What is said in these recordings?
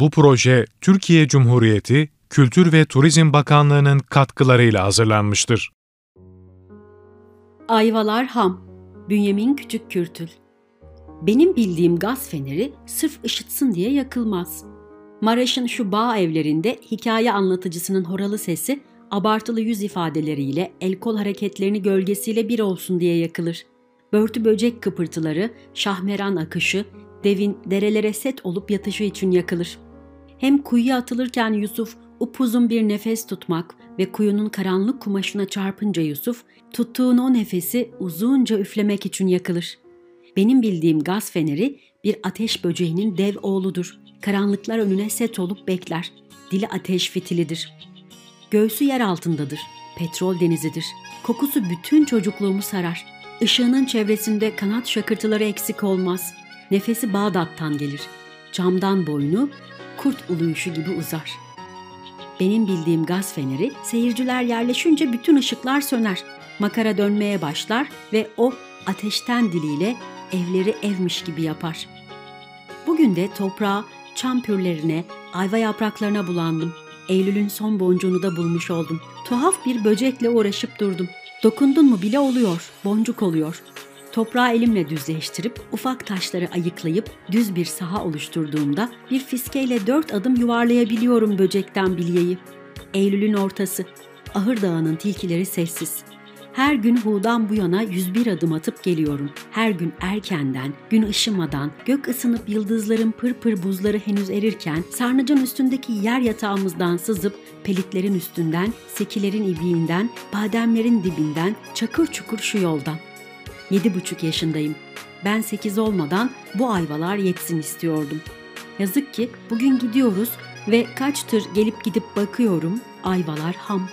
Bu proje Türkiye Cumhuriyeti Kültür ve Turizm Bakanlığı'nın katkılarıyla hazırlanmıştır. Ayvalar Ham Bünyamin Küçük Kürtül Benim bildiğim gaz feneri sırf ışıtsın diye yakılmaz. Maraş'ın şu bağ evlerinde hikaye anlatıcısının horalı sesi abartılı yüz ifadeleriyle, el kol hareketlerini gölgesiyle bir olsun diye yakılır. Börtü böcek kıpırtıları, şahmeran akışı, devin derelere set olup yatışı için yakılır. Hem kuyuya atılırken Yusuf upuzun bir nefes tutmak ve kuyunun karanlık kumaşına çarpınca Yusuf, tuttuğun o nefesi uzunca üflemek için yakılır. Benim bildiğim gaz feneri bir ateş böceğinin dev oğludur. Karanlıklar önüne set olup bekler. Dili ateş fitilidir. Göğsü yer altındadır. Petrol denizidir. Kokusu bütün çocukluğumu sarar. Işığının çevresinde kanat şakırtıları eksik olmaz. Nefesi Bağdat'tan gelir. Camdan boynu, kurt uluyuşu gibi uzar. Benim bildiğim gaz feneri seyirciler yerleşince bütün ışıklar söner. Makara dönmeye başlar ve o ateşten diliyle evleri evmiş gibi yapar. Bugün de toprağa, çam pürlerine, ayva yapraklarına bulandım. Eylül'ün son boncuğunu da bulmuş oldum. Tuhaf bir böcekle uğraşıp durdum. Dokundun mu bile oluyor, boncuk oluyor. Toprağı elimle düzleştirip ufak taşları ayıklayıp düz bir saha oluşturduğumda bir fiskeyle dört adım yuvarlayabiliyorum böcekten bilyeyi. Eylül'ün ortası. Ahır Dağı'nın tilkileri sessiz. Her gün Hu'dan bu yana 101 adım atıp geliyorum. Her gün erkenden, gün ışımadan, gök ısınıp yıldızların pırpır buzları henüz erirken sarnıcın üstündeki yer yatağımızdan sızıp pelitlerin üstünden, sekilerin ibiğinden, bademlerin dibinden, çakır çukur şu yoldan. Yedi buçuk yaşındayım. Ben sekiz olmadan bu ayvalar yetsin istiyordum. Yazık ki bugün gidiyoruz ve kaç tır gelip gidip bakıyorum ayvalar ham.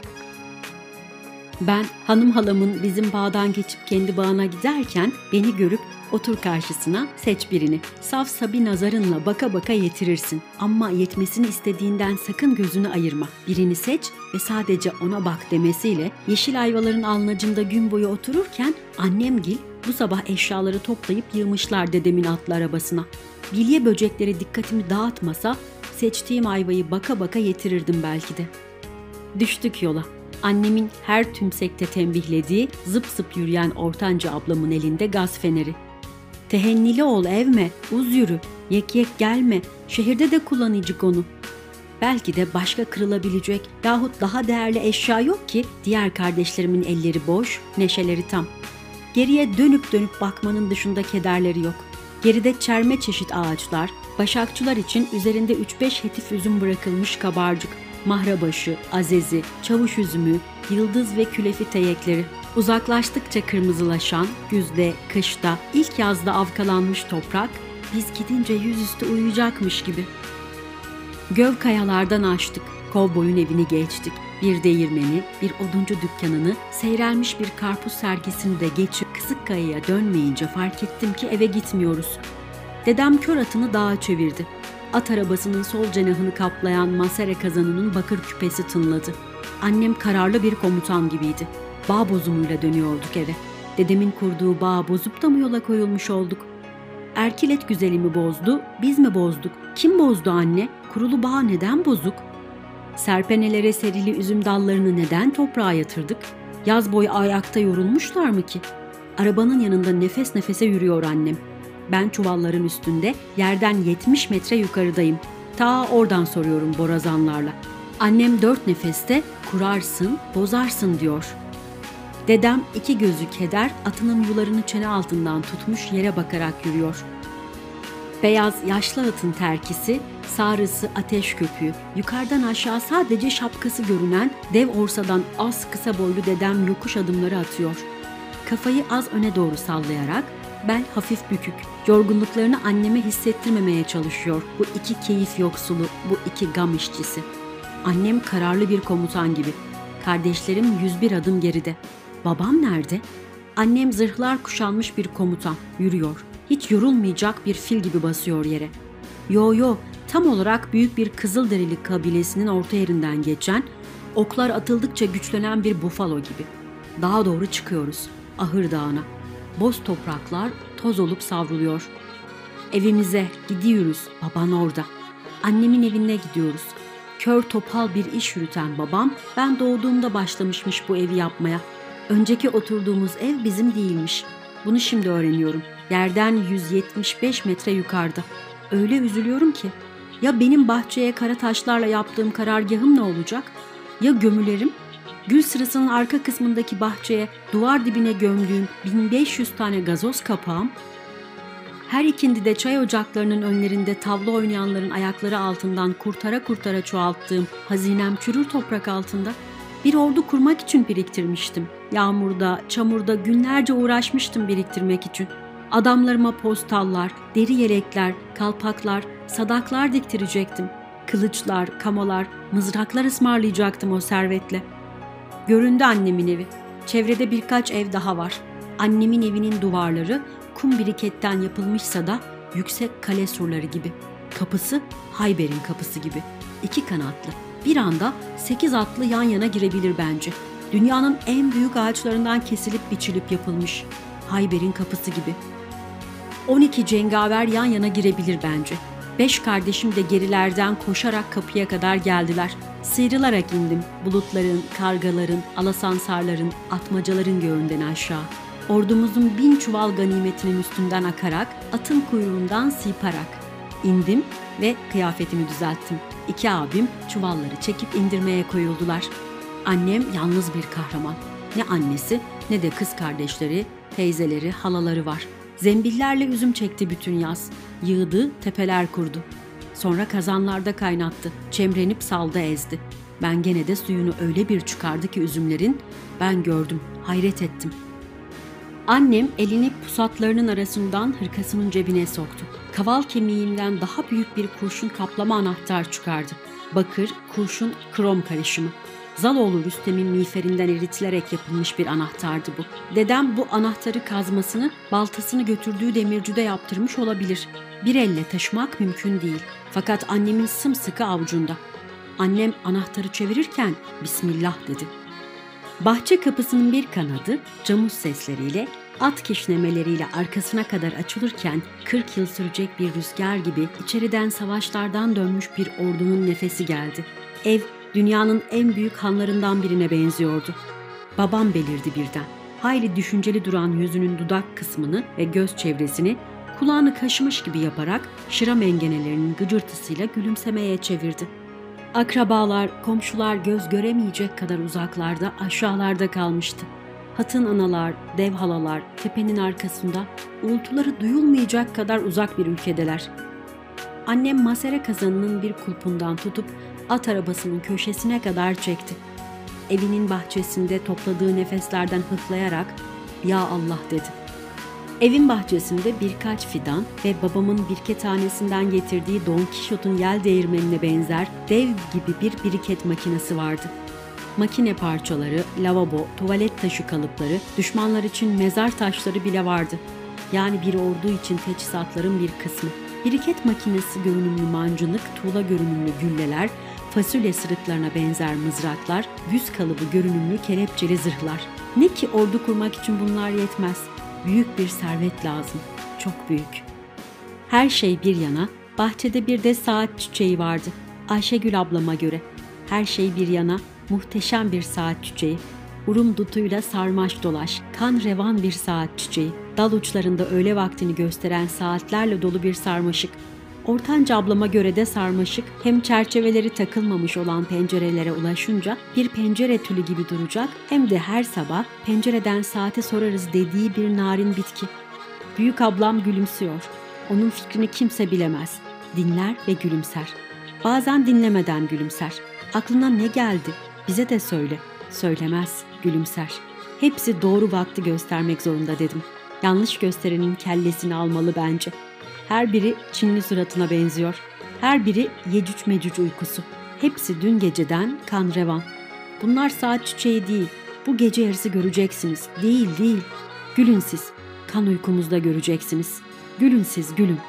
Ben hanım halamın bizim bağdan geçip kendi bağına giderken beni görüp otur karşısına seç birini. Saf sabi nazarınla baka baka yetirirsin. Ama yetmesini istediğinden sakın gözünü ayırma. Birini seç ve sadece ona bak demesiyle yeşil ayvaların alnacında gün boyu otururken annem gil bu sabah eşyaları toplayıp yığmışlar dedemin atlı arabasına. Bilye böcekleri dikkatimi dağıtmasa seçtiğim ayvayı baka baka yetirirdim belki de. Düştük yola annemin her tümsekte tembihlediği zıp zıp yürüyen ortanca ablamın elinde gaz feneri. Tehennili ol evme, uz yürü, yek yek gelme, şehirde de kullanıcık onu. Belki de başka kırılabilecek yahut daha değerli eşya yok ki diğer kardeşlerimin elleri boş, neşeleri tam. Geriye dönüp dönüp bakmanın dışında kederleri yok. Geride çerme çeşit ağaçlar, başakçılar için üzerinde 3-5 hetif üzüm bırakılmış kabarcık, mahrabaşı, azezi, çavuş üzümü, yıldız ve külefi teyekleri. Uzaklaştıkça kırmızılaşan, güzde, kışta, ilk yazda avkalanmış toprak, biz gidince yüzüstü uyuyacakmış gibi. Göv kayalardan açtık, kovboyun evini geçtik. Bir değirmeni, bir oduncu dükkanını, seyrelmiş bir karpuz sergisini de geçip kısık kayaya dönmeyince fark ettim ki eve gitmiyoruz. Dedem kör atını dağa çevirdi at arabasının sol cenahını kaplayan masere kazanının bakır küpesi tınladı. Annem kararlı bir komutan gibiydi. Bağ bozumuyla dönüyorduk eve. Dedemin kurduğu bağ bozup da mı yola koyulmuş olduk? Erkilet güzelimi bozdu, biz mi bozduk? Kim bozdu anne? Kurulu bağ neden bozuk? Serpenelere serili üzüm dallarını neden toprağa yatırdık? Yaz boyu ayakta yorulmuşlar mı ki? Arabanın yanında nefes nefese yürüyor annem. Ben çuvalların üstünde yerden 70 metre yukarıdayım. Ta oradan soruyorum borazanlarla. Annem dört nefeste kurarsın, bozarsın diyor. Dedem iki gözü keder atının yularını çene altından tutmuş yere bakarak yürüyor. Beyaz yaşlı atın terkisi, sarısı ateş köpüğü, yukarıdan aşağı sadece şapkası görünen dev orsadan az kısa boylu dedem yokuş adımları atıyor. Kafayı az öne doğru sallayarak Bel hafif bükük. Yorgunluklarını anneme hissettirmemeye çalışıyor bu iki keyif yoksulu, bu iki gam işçisi. Annem kararlı bir komutan gibi. Kardeşlerim 101 adım geride. Babam nerede? Annem zırhlar kuşanmış bir komutan. Yürüyor. Hiç yorulmayacak bir fil gibi basıyor yere. Yo yo, tam olarak büyük bir Kızılderili kabilesinin orta yerinden geçen, oklar atıldıkça güçlenen bir bufalo gibi. Daha doğru çıkıyoruz. Ahır Dağı'na boz topraklar toz olup savruluyor. Evimize gidiyoruz, baban orada. Annemin evine gidiyoruz. Kör topal bir iş yürüten babam ben doğduğumda başlamışmış bu evi yapmaya. Önceki oturduğumuz ev bizim değilmiş. Bunu şimdi öğreniyorum. Yerden 175 metre yukarıda. Öyle üzülüyorum ki. Ya benim bahçeye kara taşlarla yaptığım karargahım ne olacak? Ya gömülerim? Gül sırasının arka kısmındaki bahçeye duvar dibine gömdüğüm 1500 tane gazoz kapağım? Her ikindi de çay ocaklarının önlerinde tavla oynayanların ayakları altından kurtara kurtara çoğalttığım hazinem çürür toprak altında bir ordu kurmak için biriktirmiştim. Yağmurda, çamurda günlerce uğraşmıştım biriktirmek için. Adamlarıma postallar, deri yelekler, kalpaklar, sadaklar diktirecektim. Kılıçlar, kamalar, mızraklar ısmarlayacaktım o servetle. Göründü annemin evi. Çevrede birkaç ev daha var. Annemin evinin duvarları kum biriketten yapılmışsa da yüksek kale surları gibi. Kapısı Hayber'in kapısı gibi. İki kanatlı. Bir anda sekiz atlı yan yana girebilir bence. Dünyanın en büyük ağaçlarından kesilip biçilip yapılmış. Hayber'in kapısı gibi. 12 cengaver yan yana girebilir bence. Beş kardeşim de gerilerden koşarak kapıya kadar geldiler. Sıyrılarak indim bulutların, kargaların, alasansarların, atmacaların göğünden aşağı. Ordumuzun bin çuval ganimetinin üstünden akarak, atın kuyruğundan siparak. İndim ve kıyafetimi düzelttim. İki abim çuvalları çekip indirmeye koyuldular. Annem yalnız bir kahraman. Ne annesi ne de kız kardeşleri, teyzeleri, halaları var. Zembillerle üzüm çekti bütün yaz. Yığdı, tepeler kurdu. Sonra kazanlarda kaynattı. Çemrenip salda ezdi. Ben gene de suyunu öyle bir çıkardı ki üzümlerin. Ben gördüm, hayret ettim. Annem elini pusatlarının arasından hırkasının cebine soktu. Kaval kemiğinden daha büyük bir kurşun kaplama anahtar çıkardı. Bakır, kurşun, krom karışımı. Zaloğlu Rüstem'in miğferinden eritilerek yapılmış bir anahtardı bu. Dedem bu anahtarı kazmasını, baltasını götürdüğü demircüde yaptırmış olabilir. Bir elle taşımak mümkün değil. Fakat annemin sımsıkı avucunda. Annem anahtarı çevirirken Bismillah dedi. Bahçe kapısının bir kanadı camuz sesleriyle, at kişnemeleriyle arkasına kadar açılırken 40 yıl sürecek bir rüzgar gibi içeriden savaşlardan dönmüş bir ordunun nefesi geldi. Ev dünyanın en büyük hanlarından birine benziyordu. Babam belirdi birden. Hayli düşünceli duran yüzünün dudak kısmını ve göz çevresini kulağını kaşımış gibi yaparak şıra mengenelerinin gıcırtısıyla gülümsemeye çevirdi. Akrabalar, komşular göz göremeyecek kadar uzaklarda, aşağılarda kalmıştı. Hatın analar, dev halalar tepenin arkasında, uğultuları duyulmayacak kadar uzak bir ülkedeler. Annem masere kazanının bir kulpundan tutup at arabasının köşesine kadar çekti. Evinin bahçesinde topladığı nefeslerden hıklayarak ''Ya Allah'' dedi. Evin bahçesinde birkaç fidan ve babamın birke tanesinden getirdiği Don Kişot'un yel değirmenine benzer dev gibi bir biriket makinesi vardı. Makine parçaları, lavabo, tuvalet taşı kalıpları, düşmanlar için mezar taşları bile vardı. Yani bir ordu için teçhizatların bir kısmı. Biriket makinesi görünümlü mancınık, tuğla görünümlü gülleler, fasulye sırıklarına benzer mızraklar, yüz kalıbı görünümlü kelepçeli zırhlar. Ne ki ordu kurmak için bunlar yetmez. Büyük bir servet lazım. Çok büyük. Her şey bir yana, bahçede bir de saat çiçeği vardı. Ayşegül ablama göre. Her şey bir yana, muhteşem bir saat çiçeği. Urum dutuyla sarmaş dolaş, kan revan bir saat çiçeği. Dal uçlarında öğle vaktini gösteren saatlerle dolu bir sarmaşık. Ortanca ablama göre de sarmaşık hem çerçeveleri takılmamış olan pencerelere ulaşınca bir pencere tülü gibi duracak hem de her sabah pencereden saate sorarız dediği bir narin bitki. Büyük ablam gülümsüyor. Onun fikrini kimse bilemez. Dinler ve gülümser. Bazen dinlemeden gülümser. Aklına ne geldi? Bize de söyle. Söylemez, gülümser. Hepsi doğru vakti göstermek zorunda dedim. Yanlış gösterenin kellesini almalı bence.'' Her biri Çinli suratına benziyor. Her biri Yecüc Mecüc uykusu. Hepsi dün geceden kan revan. Bunlar saat çiçeği değil. Bu gece yarısı göreceksiniz. Değil değil. Gülün siz. Kan uykumuzda göreceksiniz. Gülün siz gülün.